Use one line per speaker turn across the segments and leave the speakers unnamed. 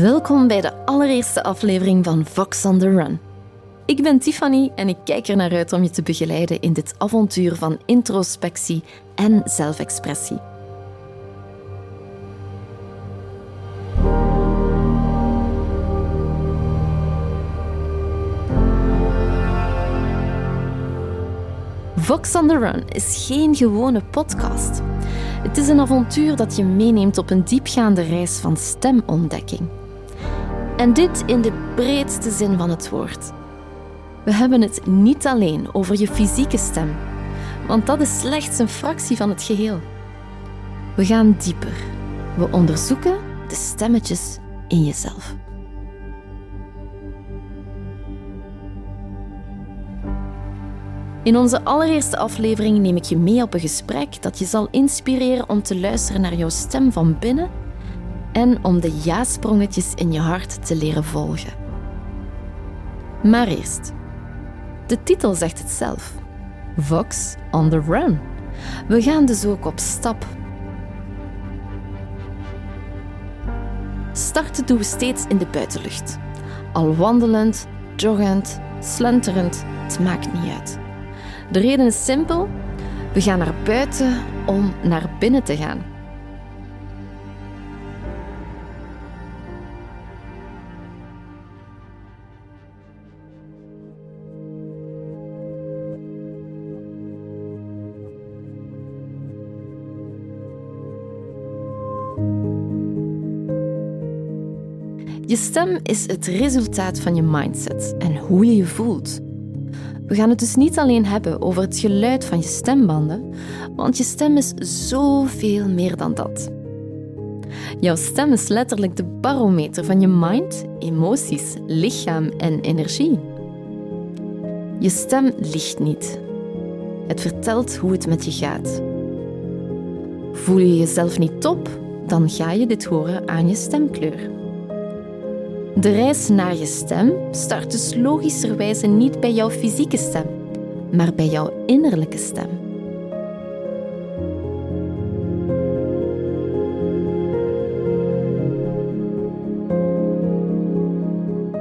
Welkom bij de allereerste aflevering van Vox on the Run. Ik ben Tiffany en ik kijk er naar uit om je te begeleiden in dit avontuur van introspectie en zelfexpressie. Vox on the Run is geen gewone podcast. Het is een avontuur dat je meeneemt op een diepgaande reis van stemontdekking. En dit in de breedste zin van het woord. We hebben het niet alleen over je fysieke stem, want dat is slechts een fractie van het geheel. We gaan dieper. We onderzoeken de stemmetjes in jezelf. In onze allereerste aflevering neem ik je mee op een gesprek dat je zal inspireren om te luisteren naar jouw stem van binnen en om de ja-sprongetjes in je hart te leren volgen. Maar eerst, de titel zegt het zelf: Vox on the Run. We gaan dus ook op stap. Starten doen we steeds in de buitenlucht. Al wandelend, joggend, slenterend, het maakt niet uit. De reden is simpel. We gaan naar buiten om naar binnen te gaan. Je stem is het resultaat van je mindset en hoe je je voelt. We gaan het dus niet alleen hebben over het geluid van je stembanden, want je stem is zoveel meer dan dat. Jouw stem is letterlijk de barometer van je mind, emoties, lichaam en energie. Je stem ligt niet. Het vertelt hoe het met je gaat. Voel je jezelf niet top, dan ga je dit horen aan je stemkleur. De reis naar je stem start dus logischerwijze niet bij jouw fysieke stem, maar bij jouw innerlijke stem.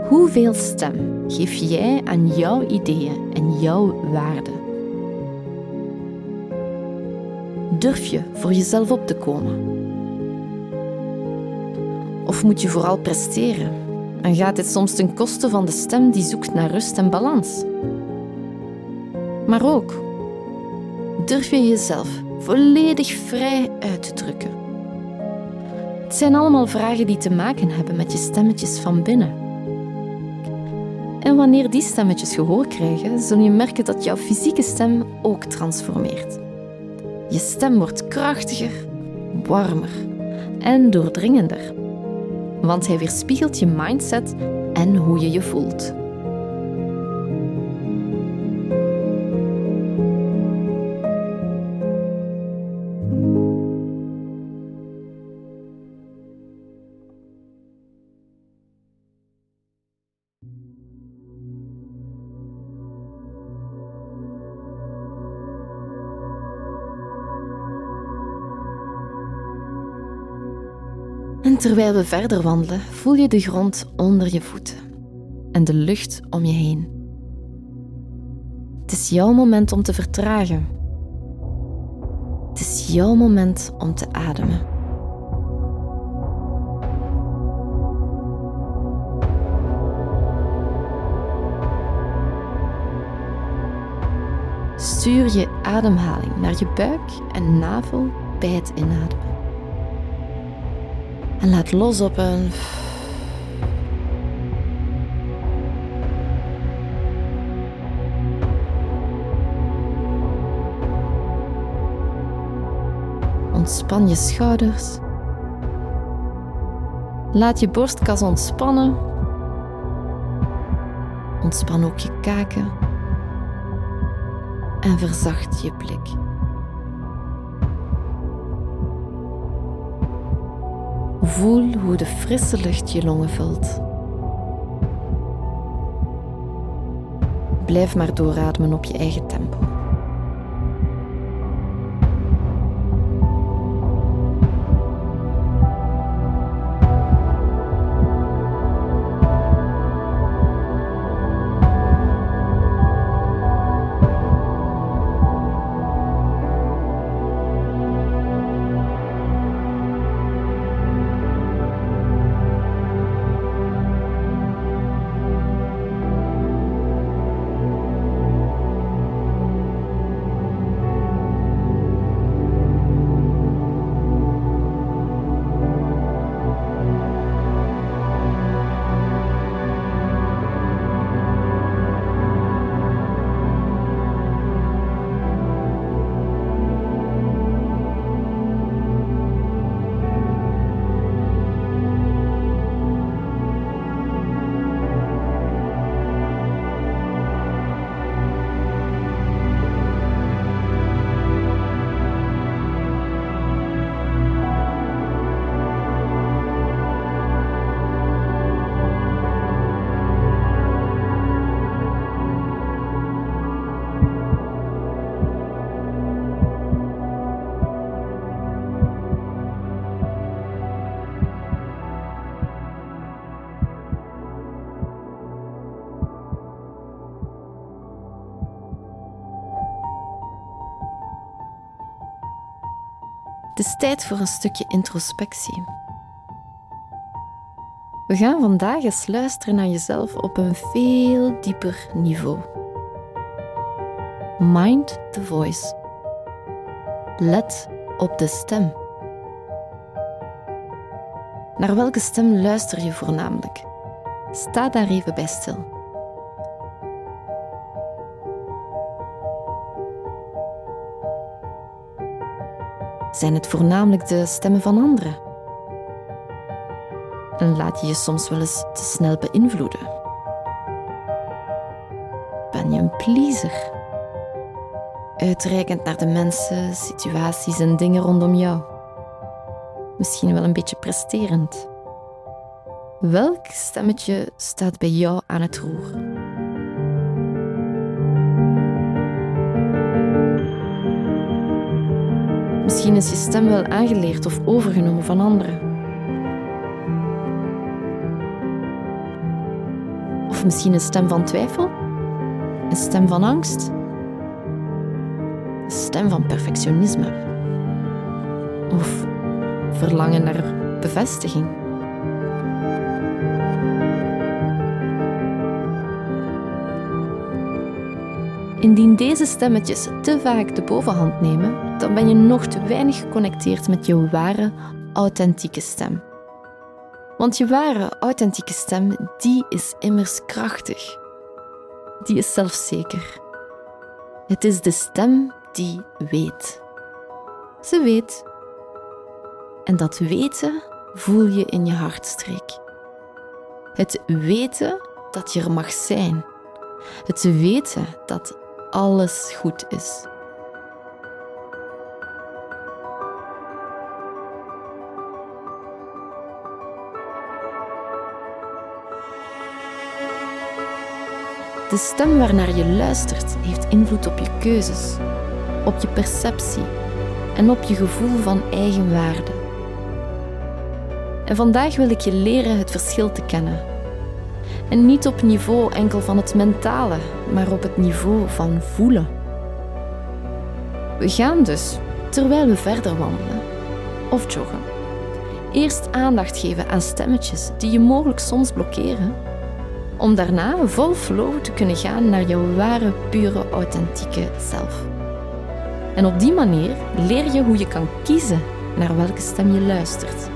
Hoeveel stem geef jij aan jouw ideeën en jouw waarden? Durf je voor jezelf op te komen? Of moet je vooral presteren en gaat dit soms ten koste van de stem die zoekt naar rust en balans. Maar ook, durf je jezelf volledig vrij uit te drukken. Het zijn allemaal vragen die te maken hebben met je stemmetjes van binnen. En wanneer die stemmetjes gehoor krijgen, zul je merken dat jouw fysieke stem ook transformeert. Je stem wordt krachtiger, warmer en doordringender want hij weerspiegelt je mindset en hoe je je voelt. En terwijl we verder wandelen, voel je de grond onder je voeten en de lucht om je heen. Het is jouw moment om te vertragen. Het is jouw moment om te ademen. Stuur je ademhaling naar je buik en navel bij het inademen. En laat los op een. Ontspan je schouders. Laat je borstkas ontspannen. Ontspan ook je kaken. En verzacht je blik. Voel hoe de frisse lucht je longen vult. Blijf maar doorademen op je eigen tempo. Tijd voor een stukje introspectie. We gaan vandaag eens luisteren naar jezelf op een veel dieper niveau. Mind the voice. Let op de stem. Naar welke stem luister je voornamelijk? Sta daar even bij stil. Zijn het voornamelijk de stemmen van anderen? En laat je je soms wel eens te snel beïnvloeden? Ben je een pleaser? Uitreikend naar de mensen, situaties en dingen rondom jou. Misschien wel een beetje presterend. Welk stemmetje staat bij jou aan het roer? Misschien is je stem wel aangeleerd of overgenomen van anderen. Of misschien een stem van twijfel? Een stem van angst? Een stem van perfectionisme? Of verlangen naar bevestiging? Indien deze stemmetjes te vaak de bovenhand nemen, dan ben je nog te weinig geconnecteerd met je ware, authentieke stem. Want je ware, authentieke stem, die is immers krachtig. Die is zelfzeker. Het is de stem die weet. Ze weet. En dat weten voel je in je hartstreek. Het weten dat je er mag zijn. Het weten dat alles goed is. De stem waarnaar je luistert heeft invloed op je keuzes, op je perceptie en op je gevoel van eigenwaarde. En vandaag wil ik je leren het verschil te kennen en niet op niveau enkel van het mentale, maar op het niveau van voelen. We gaan dus, terwijl we verder wandelen of joggen, eerst aandacht geven aan stemmetjes die je mogelijk soms blokkeren, om daarna vol flow te kunnen gaan naar jouw ware, pure, authentieke zelf. En op die manier leer je hoe je kan kiezen naar welke stem je luistert.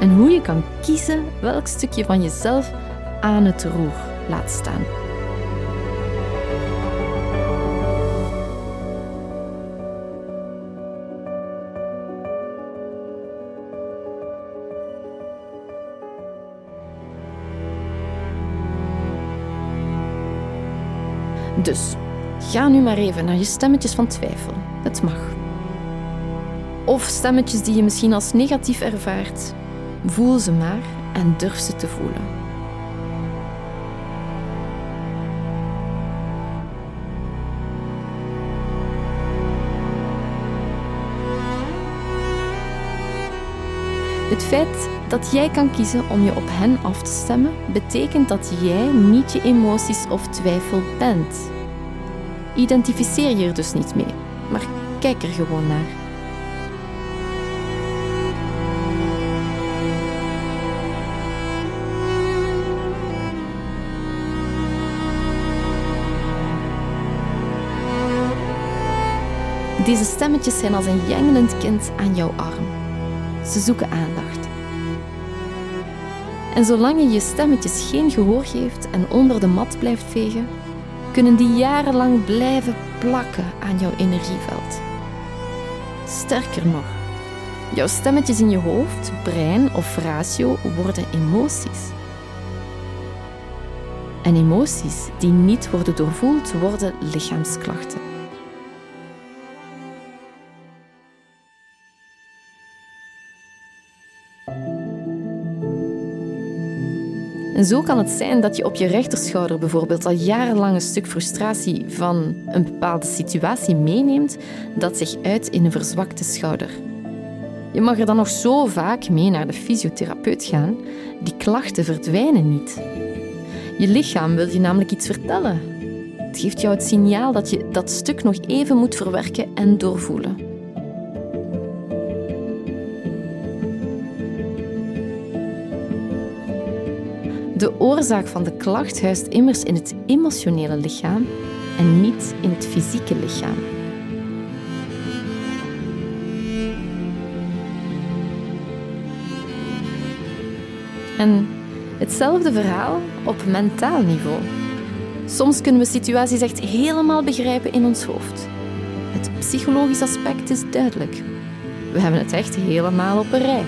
En hoe je kan kiezen welk stukje van jezelf aan het roer laat staan. Dus ga nu maar even naar je stemmetjes van twijfel. Het mag. Of stemmetjes die je misschien als negatief ervaart. Voel ze maar en durf ze te voelen. Het feit dat jij kan kiezen om je op hen af te stemmen, betekent dat jij niet je emoties of twijfel bent. Identificeer je er dus niet mee, maar kijk er gewoon naar. Deze stemmetjes zijn als een jengelend kind aan jouw arm. Ze zoeken aandacht. En zolang je je stemmetjes geen gehoor geeft en onder de mat blijft vegen, kunnen die jarenlang blijven plakken aan jouw energieveld. Sterker nog, jouw stemmetjes in je hoofd, brein of ratio worden emoties. En emoties die niet worden doorvoeld, worden lichaamsklachten. En zo kan het zijn dat je op je rechterschouder bijvoorbeeld al jarenlang een stuk frustratie van een bepaalde situatie meeneemt dat zich uit in een verzwakte schouder. Je mag er dan nog zo vaak mee naar de fysiotherapeut gaan, die klachten verdwijnen niet. Je lichaam wil je namelijk iets vertellen. Het geeft jou het signaal dat je dat stuk nog even moet verwerken en doorvoelen. De oorzaak van de klacht huist immers in het emotionele lichaam en niet in het fysieke lichaam. En hetzelfde verhaal op mentaal niveau. Soms kunnen we situaties echt helemaal begrijpen in ons hoofd. Het psychologisch aspect is duidelijk. We hebben het echt helemaal op een rij.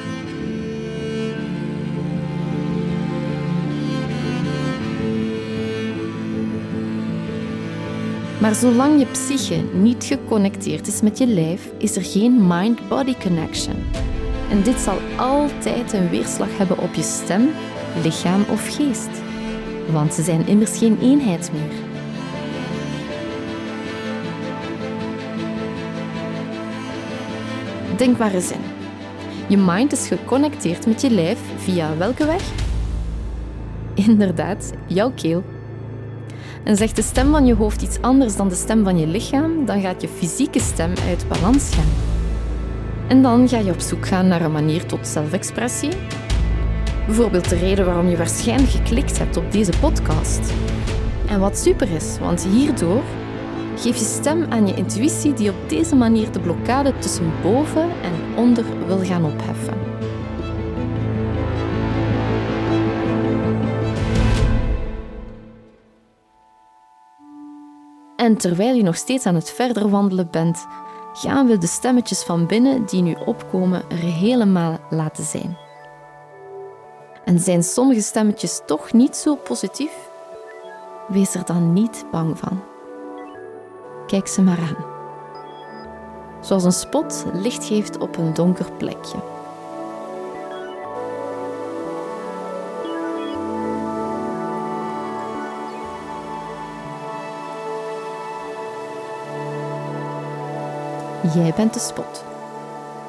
Maar zolang je psyche niet geconnecteerd is met je lijf, is er geen mind-body connection. En dit zal altijd een weerslag hebben op je stem, lichaam of geest. Want ze zijn immers geen eenheid meer. Denk maar eens in. Je mind is geconnecteerd met je lijf via welke weg? Inderdaad, jouw keel. En zegt de stem van je hoofd iets anders dan de stem van je lichaam, dan gaat je fysieke stem uit balans gaan. En dan ga je op zoek gaan naar een manier tot zelfexpressie. Bijvoorbeeld de reden waarom je waarschijnlijk geklikt hebt op deze podcast. En wat super is, want hierdoor geef je stem aan je intuïtie die op deze manier de blokkade tussen boven en onder wil gaan opheffen. En terwijl je nog steeds aan het verder wandelen bent, gaan we de stemmetjes van binnen die nu opkomen er helemaal laten zijn. En zijn sommige stemmetjes toch niet zo positief? Wees er dan niet bang van. Kijk ze maar aan. Zoals een spot licht geeft op een donker plekje. Jij bent de spot.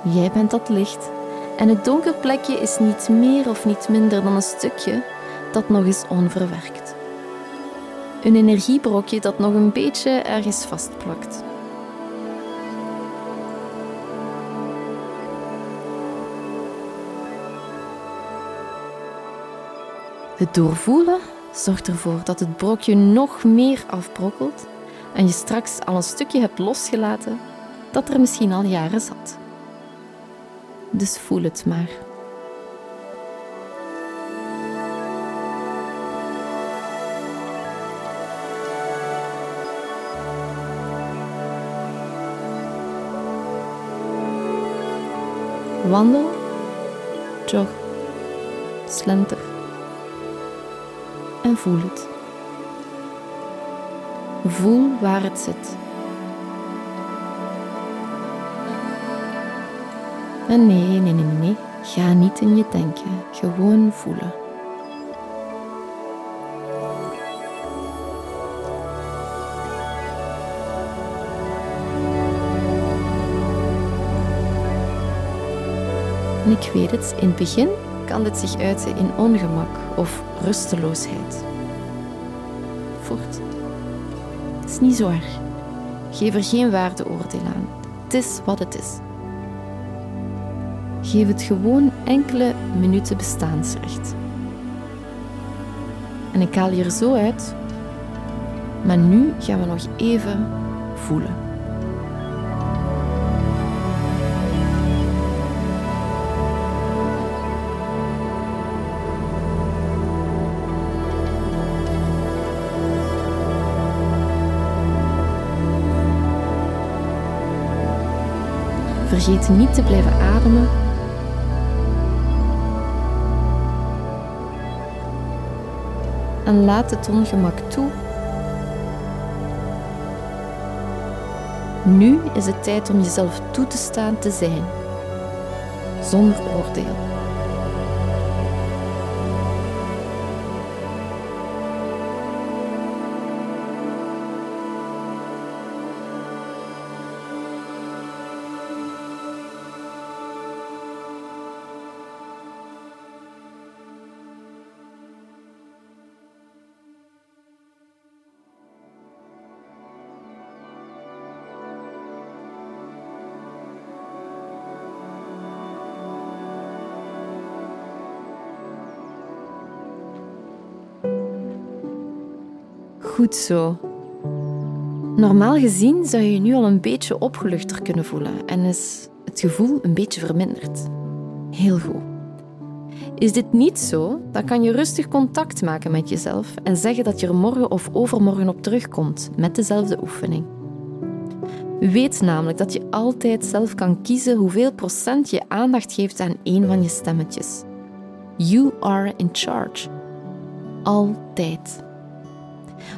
Jij bent dat licht. En het donker plekje is niet meer of niet minder dan een stukje dat nog is onverwerkt. Een energiebrokje dat nog een beetje ergens vastplakt. Het doorvoelen zorgt ervoor dat het brokje nog meer afbrokkelt en je straks al een stukje hebt losgelaten dat er misschien al jaren zat. Dus voel het maar. Wandel, jog, slenter en voel het. Voel waar het zit. En nee, nee, nee, nee. Ga niet in je denken. Gewoon voelen. En ik weet het, in het begin kan dit zich uiten in ongemak of rusteloosheid. Voort. Het is niet zo erg. Geef er geen waardeoordeel aan. Het is wat het is. Geef het gewoon enkele minuten bestaansrecht. En ik haal hier zo uit, maar nu gaan we nog even voelen. Vergeet niet te blijven ademen en laat het ongemak toe. Nu is het tijd om jezelf toe te staan te zijn, zonder oordeel. Goed zo. Normaal gezien zou je je nu al een beetje opgeluchter kunnen voelen en is het gevoel een beetje verminderd. Heel goed. Is dit niet zo, dan kan je rustig contact maken met jezelf en zeggen dat je er morgen of overmorgen op terugkomt met dezelfde oefening. Weet namelijk dat je altijd zelf kan kiezen hoeveel procent je aandacht geeft aan één van je stemmetjes. You are in charge. Altijd.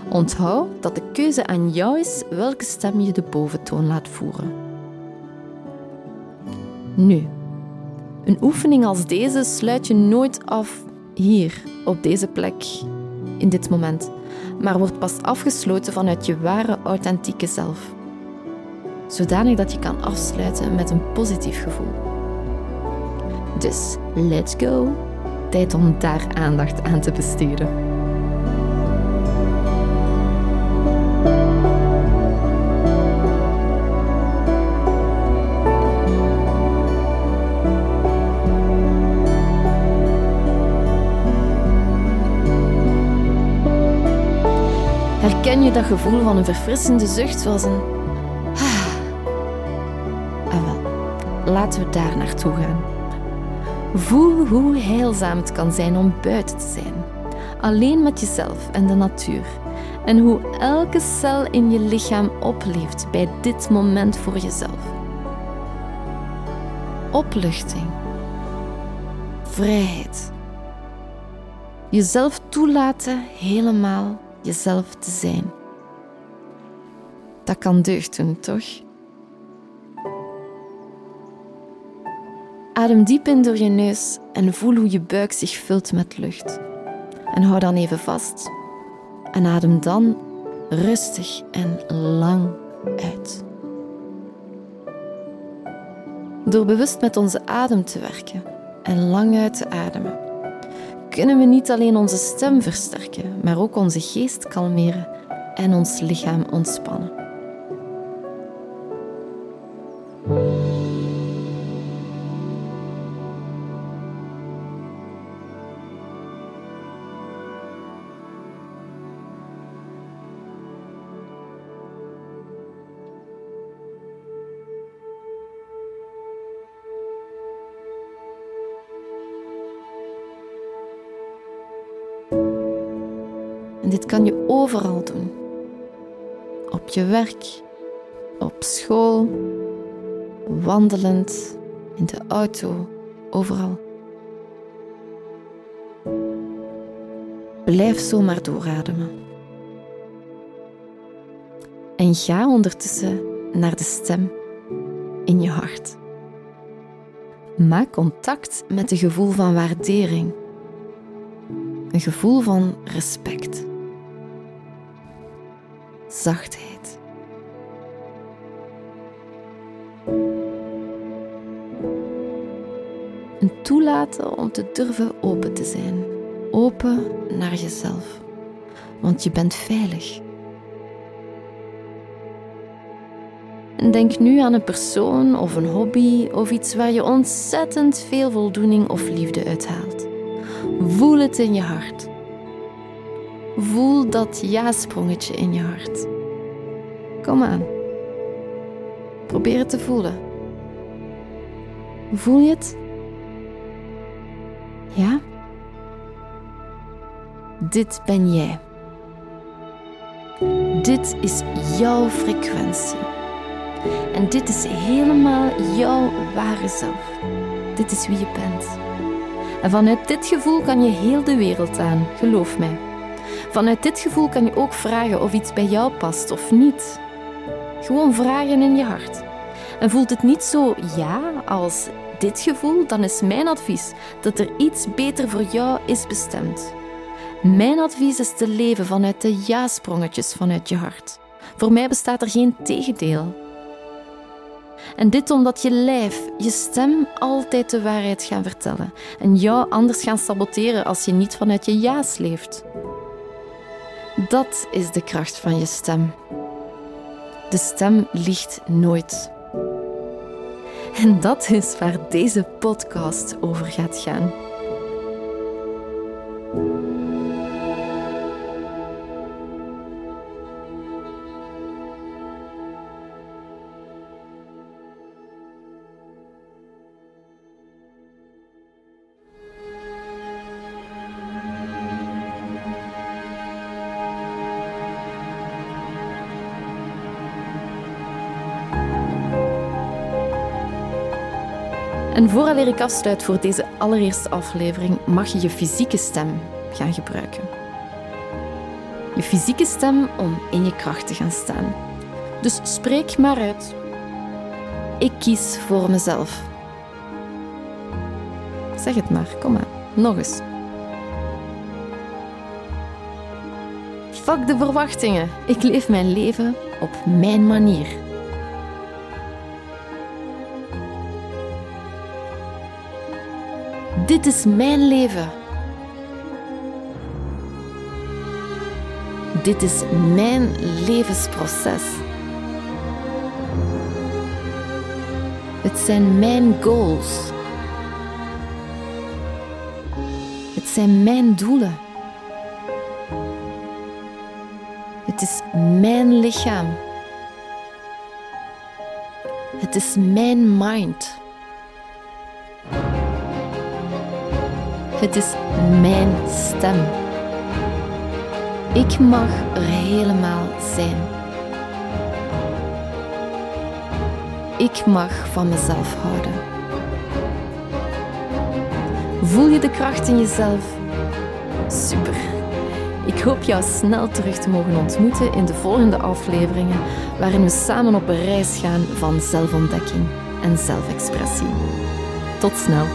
Onthoud dat de keuze aan jou is welke stem je de boventoon laat voeren. Nu, een oefening als deze sluit je nooit af hier, op deze plek, in dit moment, maar wordt pas afgesloten vanuit je ware, authentieke zelf. Zodanig dat je kan afsluiten met een positief gevoel. Dus let's go! Tijd om daar aandacht aan te besteden. Je dat gevoel van een verfrissende zucht zoals een... Ah. ah wel, laten we daar naartoe gaan. Voel hoe heilzaam het kan zijn om buiten te zijn. Alleen met jezelf en de natuur. En hoe elke cel in je lichaam opleeft bij dit moment voor jezelf. Opluchting. Vrijheid. Jezelf toelaten helemaal jezelf te zijn. Dat kan deugd doen, toch? Adem diep in door je neus en voel hoe je buik zich vult met lucht. En hou dan even vast. En adem dan rustig en lang uit. Door bewust met onze adem te werken en lang uit te ademen, kunnen we niet alleen onze stem versterken, maar ook onze geest kalmeren en ons lichaam ontspannen. Kan je overal doen. Op je werk, op school, wandelend, in de auto, overal. Blijf zomaar doorademen. En ga ondertussen naar de stem in je hart. Maak contact met het gevoel van waardering. Een gevoel van respect zachtheid. En toelaten om te durven open te zijn. Open naar jezelf. Want je bent veilig. En denk nu aan een persoon of een hobby of iets waar je ontzettend veel voldoening of liefde uithaalt. Voel het in je hart. Voel dat ja-sprongetje in je hart. Kom aan. Probeer het te voelen. Voel je het? Ja? Dit ben jij. Dit is jouw frequentie. En dit is helemaal jouw ware zelf. Dit is wie je bent. En vanuit dit gevoel kan je heel de wereld aan, geloof mij. Vanuit dit gevoel kan je ook vragen of iets bij jou past of niet. Gewoon vragen in je hart. En voelt het niet zo ja als dit gevoel, dan is mijn advies dat er iets beter voor jou is bestemd. Mijn advies is te leven vanuit de ja-sprongetjes vanuit je hart. Voor mij bestaat er geen tegendeel. En dit omdat je lijf, je stem altijd de waarheid gaan vertellen en jou anders gaan saboteren als je niet vanuit je ja's leeft. Dat is de kracht van je stem. De stem liegt nooit. En dat is waar deze podcast over gaat gaan. En vooraleer ik afsluit voor deze allereerste aflevering, mag je je fysieke stem gaan gebruiken. Je fysieke stem om in je kracht te gaan staan. Dus spreek maar uit. Ik kies voor mezelf. Zeg het maar, kom maar, nog eens. Fuck de verwachtingen. Ik leef mijn leven op mijn manier. Dit is mijn leven. Dit is mijn levensproces. Het zijn mijn goals. Het zijn mijn doelen. Het is mijn lichaam. Het is mijn mind. Het is mijn stem. Ik mag er helemaal zijn. Ik mag van mezelf houden. Voel je de kracht in jezelf? Super. Ik hoop jou snel terug te mogen ontmoeten in de volgende afleveringen, waarin we samen op een reis gaan van zelfontdekking en zelfexpressie. Tot snel.